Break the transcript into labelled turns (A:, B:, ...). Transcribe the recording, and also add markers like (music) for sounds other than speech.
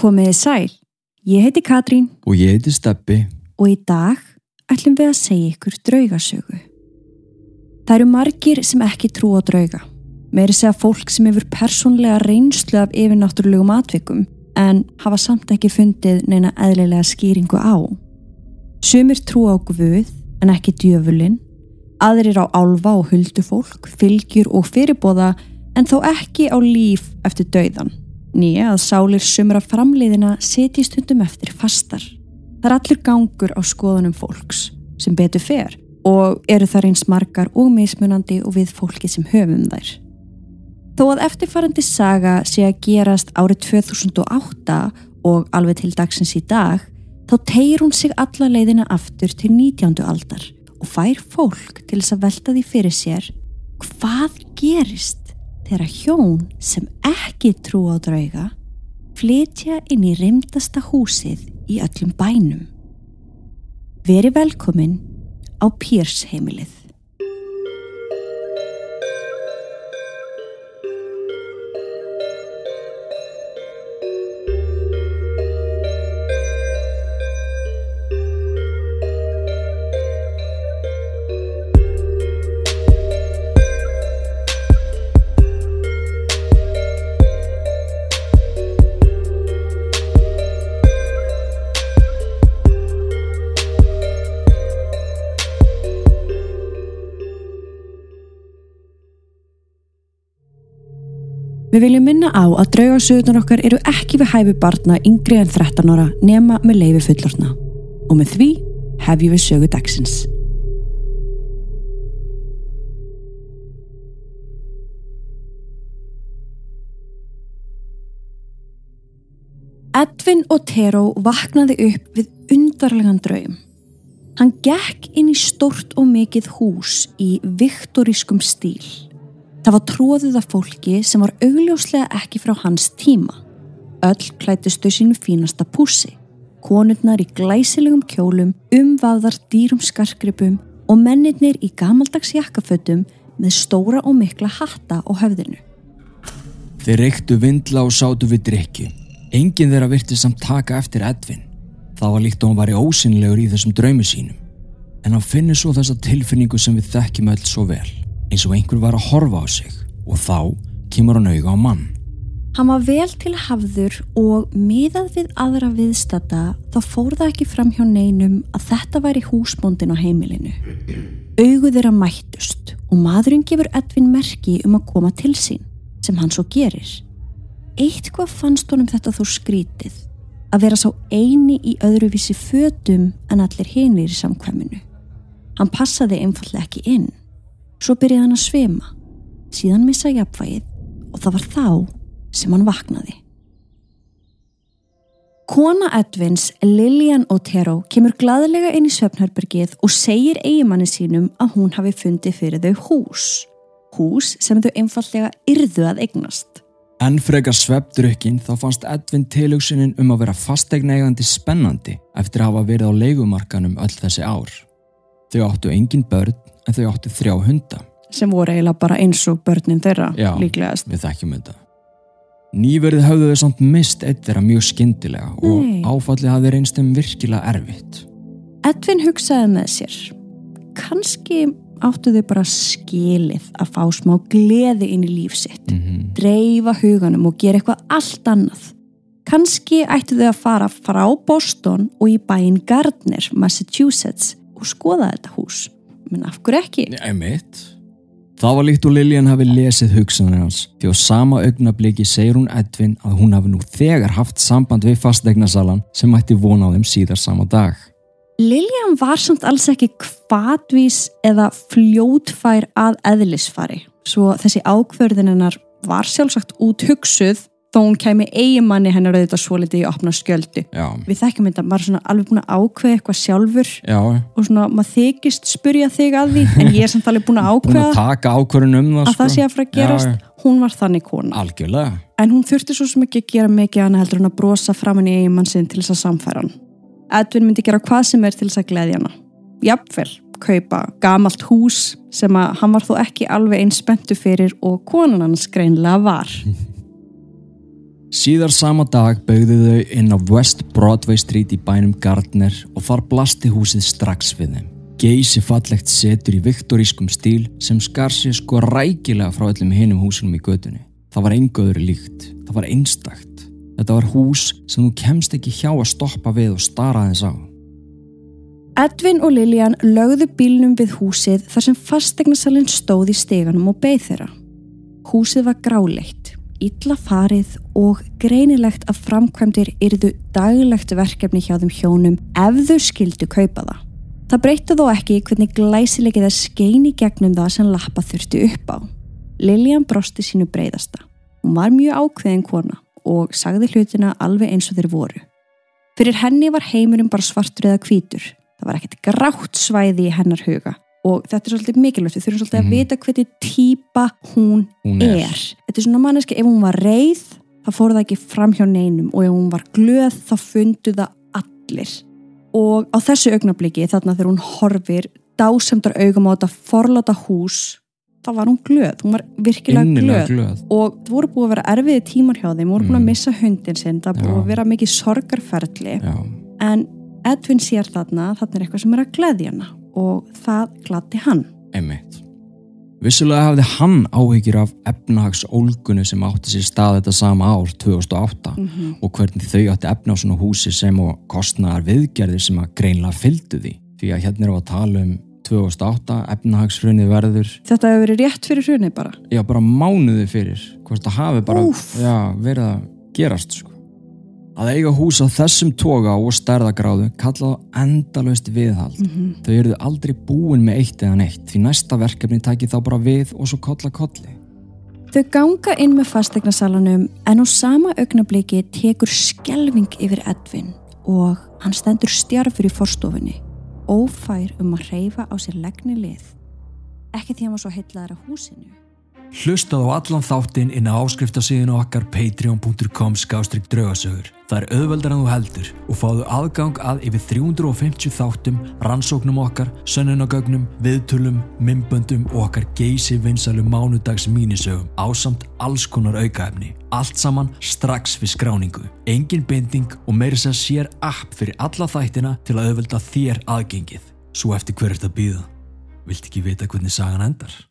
A: Komiði sæl, ég heiti Katrín
B: Og ég heiti Steppi.
A: og í dag ætlum við að segja ykkur draugasögu. Það eru margir sem ekki trú á drauga. Meiri segja fólk sem hefur persónlega reynslu af yfirnáttúrulegum atvikum en hafa samt ekki fundið neina eðlilega skýringu á. Sumir trú á guð en ekki djöfulinn, aðrir á álfa og huldufólk, fylgjur og fyrirbóða en þó ekki á líf eftir dauðan. Nýja að sálir sumra framleiðina setji stundum eftir fastar. Það er allur gangur á skoðunum fólks sem betur fer og eru þar eins margar og mismunandi og við fólki sem höfum þær. Þó að eftirfarandi saga sé að gerast árið 2008 og alveg til dagsins í dag, þá tegir hún sig alla leiðina aftur til 19. aldar og fær fólk til þess að velta því fyrir sér hvað gerist þegar hjón sem ekki trú á drauga flytja inn í reymdasta húsið í öllum bænum. Veri velkomin á Pírs Við viljum minna á að draugasögurnar okkar eru ekki við hæfi barna yngri en 13 ára nema með leifi fullorna. Og með því hefjum við sögu dagsins. Edvin Otero vaknaði upp við undarlegan draum. Hann gekk inn í stort og mikið hús í viktorískum stíl. Það var tróðið af fólki sem var augljóslega ekki frá hans tíma. Öll klætustu sínu fínasta púsi. Konurnar í glæsilegum kjólum, umvaðar dýrum skarkripum og mennirnir í gamaldags jakkafötum með stóra og mikla hatta á höfðinu.
B: Þeir reyktu vindla og sátu við drikki. Engin þeirra virti samt taka eftir Edvin. Það var líkt og hann var í ósynlegur í þessum draumi sínum. En hann finnur svo þessa tilfinningu sem við þekkjum öll svo vel. Eins og einhver var að horfa á sig. Og þá kemur hann auga á mann.
A: Hann var vel til hafður og miðað við aðra viðstata þá fór það ekki fram hjá neinum að þetta væri húsbóndin á heimilinu. Augu þeirra mættust og maðurinn gefur Edvin merki um að koma til sín sem hann svo gerir. Eitt hvað fannst honum þetta þó skrítið að vera sá eini í öðruvísi fötum en allir hinir í samkvæminu. Hann passaði einfallega ekki inn. Svo byrjaði hann að svima, síðan missa jafnvægið og það var þá sem hann vaknaði. Kona Edvins, Lilian Otero, kemur glaðilega inn í svefnherbergið og segir eigimanni sínum að hún hafi fundið fyrir þau hús. Hús sem þau einfallega yrðu að eignast.
B: En frekar svefdrukkin þá fannst Edvin tilhugsunin um að vera fasteigneigandi spennandi eftir að hafa verið á leigumarkanum öll þessi ár. Þau áttu engin börn en þau áttu þrjá hunda.
A: Sem voru eiginlega bara eins og börnin þeirra,
B: Já.
A: líklegast.
B: Við þekkjum þetta. Nýverið höfðu þau samt mist eitt þeirra mjög skyndilega og
A: Nei.
B: áfallið hafði reynst þeim virkilega erfitt.
A: Edvin hugsaði með sér. Kanski áttu þau bara skilið að fá smá gleði inn í líf sitt.
B: Mm
A: dreifa huganum og gera eitthvað allt annað. Kanski ættu þau að fara frá Boston og í bæinn Gardner, Massachusetts og skoða þetta hús. Men af hverju ekki?
B: Einmitt. Það var líkt og Lillian hafi lesið hugsanir hans því á sama augnabliki segir hún Edvin að hún hafi nú þegar haft samband við fastegnasalan sem ætti vona á þeim síðar sama dag.
A: Liljan var samt alls ekki kvatvís eða fljótfær að eðlisfari. Svo þessi ákverðinennar var sjálfsagt út hugsuð þó hún kæmi eigimanni hennar auðvitað svo litið í opna skjöldu.
B: Já,
A: Við þekkjum þetta, maður er svona alveg búin að ákveða eitthvað sjálfur.
B: Já,
A: og svona maður þykist spurja þig að því en ég er samt alveg búin að (laughs)
B: búin
A: ákveða
B: að taka ákvörðun um það
A: að það sé að fara að gerast.
B: Já,
A: hún var þannig kona.
B: Algjörlega.
A: en hún þurfti svo sem ekki að gera mikið annað heldur en að brosa framann í eiginmann sinn til þess að samfæra hann. Edvin myndi gera hvað sem er til þess að gleðja hana. Jafnvel kaupa gamalt hús sem að hann var þó ekki alveg eins spenntu fyrir og konan hans greinlega var (laughs)
B: Síðar sama dag baugðu þau inn á West Broadway Street í bænum Gardner og þar blasti húsið strax við þeim. Geysi fallegt setur í viktorískum stíl sem skar sér sko rækilega frá öllum hinum húsunum í gödunni. Það var engaður líkt, það var einstakt. Þetta var hús sem þú kemst ekki hjá að stoppa við og stara aðeins á.
A: Edvin og Lilian lögðu bílnum við húsið þar sem fastegnasalinn stóð í steganum og beð þeirra. Húsið var gráleitt, illa farið og greinilegt að framkvæmdir yrðu daglegt verkefni hjá þeim hjónum ef þau skildu kaupa það. Það breytta þó ekki hvernig glæsilegið að skeini gegnum það sem lappa þurfti upp á. Lilian brosti sínu breyðasta. Hún var mjög ákveðin kona og sagði hlutina alveg eins og þeir voru. Fyrir henni var heimurinn bara svartur eða hvítur. Það var ekkert grátt svæði í hennar huga og þetta er svolítið mikilvægt, við þurfum svolítið mm -hmm. að vita hvernig típa hún, hún er. er. Þetta er svona manneski, ef hún var reið þá fór það ekki fram hjá neinum og ef hún var glöð þá fundu það allir og á þessu augnabliki þarna þegar hún horfir dásemdar augum á þetta forláta hús þá var hún glöð, hún var virkilega glöð. glöð og það voru búið að vera erfiði tímar hjá þeim, voru búið mm. að missa hundin sinn það búið Já. að vera mikið sorgarferðli en Edvin sér þarna þarna er eitthvað sem er að gleðja hana og það glatti hann.
B: Einmitt. Vissulega hafði hann áhyggjur af efnahagsólgunu sem átti sér stað þetta sama ár 2008 mm -hmm. og hvernig þau átti efna á svona húsi sem og kostnaðar viðgerðir sem að greinlega fylgdu því. Því að hérna erum við að tala um 2008, efnahagshrunni verður.
A: Þetta hefur verið rétt fyrir hrunni bara?
B: Já, bara mánuði fyrir. Hvort það hafi bara já, verið að gerast sko. Að eiga hús á þessum toga og stærðagráðu kallaðu endalust viðhald. Mm -hmm. Þau eruðu aldrei búin með eitt eða neitt því næsta verkefni taki þá bara við og svo kolla kolli.
A: Þau ganga inn með fastegnasalanum en á sama augnabliki tekur skelving yfir Edvin og hann stendur stjarfur í forstofunni ófær um að reyfa á sér legni lið. Ekki því að hann var svo heitlaður á húsinu.
B: Hlustað á allan þáttinn inn á áskriftasíðinu okkar patreon.com skástrygg draugasögur. Það er auðveldar en þú heldur og fáðu aðgang að yfir 350 þáttum, rannsóknum okkar, sönnunagögnum, viðtölum, mymböndum og okkar geysi vinsalum mánudags mínisögum á samt alls konar aukaefni. Allt saman strax við skráningu. Engin binding og meiri sem sér app fyrir alla þættina til að auðvelda þér aðgengið. Svo eftir hver er þetta býða? Vilt ekki vita hvernig sagan endar?